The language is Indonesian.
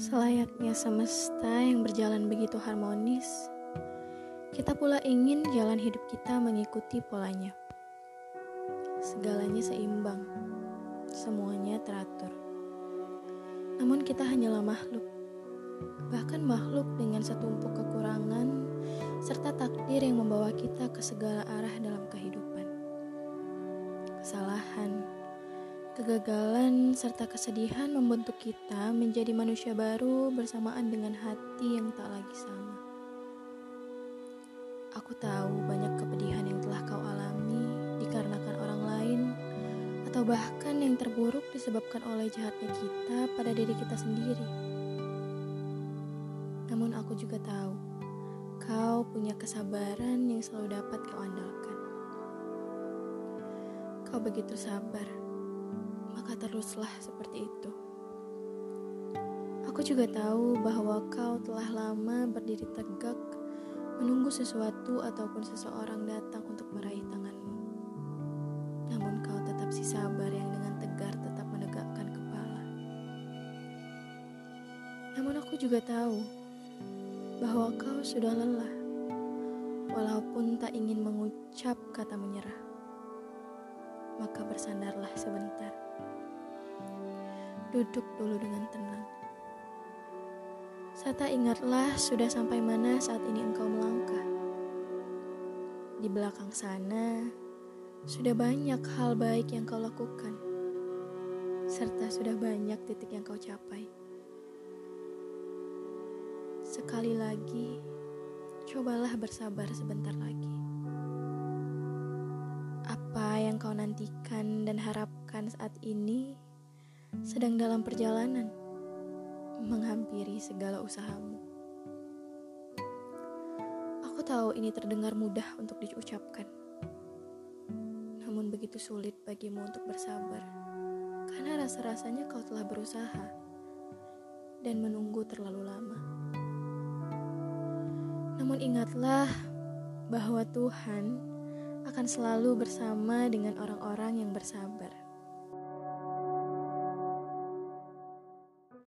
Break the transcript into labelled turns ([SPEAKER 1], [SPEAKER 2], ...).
[SPEAKER 1] Selayaknya semesta yang berjalan begitu harmonis, kita pula ingin jalan hidup kita mengikuti polanya. Segalanya seimbang, semuanya teratur. Namun kita hanyalah makhluk, bahkan makhluk dengan setumpuk kekurangan serta takdir yang membawa kita ke segala arah dalam kehidupan. Kegagalan serta kesedihan membentuk kita menjadi manusia baru bersamaan dengan hati yang tak lagi sama. Aku tahu banyak kepedihan yang telah kau alami dikarenakan orang lain, atau bahkan yang terburuk disebabkan oleh jahatnya kita pada diri kita sendiri. Namun, aku juga tahu kau punya kesabaran yang selalu dapat kau andalkan. Kau begitu sabar maka teruslah seperti itu. Aku juga tahu bahwa kau telah lama berdiri tegak menunggu sesuatu ataupun seseorang datang untuk meraih tanganmu. Namun kau tetap si sabar yang dengan tegar tetap menegakkan kepala. Namun aku juga tahu bahwa kau sudah lelah, walaupun tak ingin mengucap kata menyerah. Maka bersandarlah sebentar. Duduk dulu dengan tenang. Serta ingatlah sudah sampai mana saat ini engkau melangkah. Di belakang sana, sudah banyak hal baik yang kau lakukan. Serta sudah banyak titik yang kau capai. Sekali lagi, cobalah bersabar sebentar lagi. Apa yang kau nantikan dan harapkan saat ini sedang dalam perjalanan menghampiri segala usahamu. Aku tahu ini terdengar mudah untuk diucapkan, namun begitu sulit bagimu untuk bersabar karena rasa-rasanya kau telah berusaha dan menunggu terlalu lama. Namun ingatlah bahwa Tuhan akan selalu bersama dengan orang-orang yang bersabar.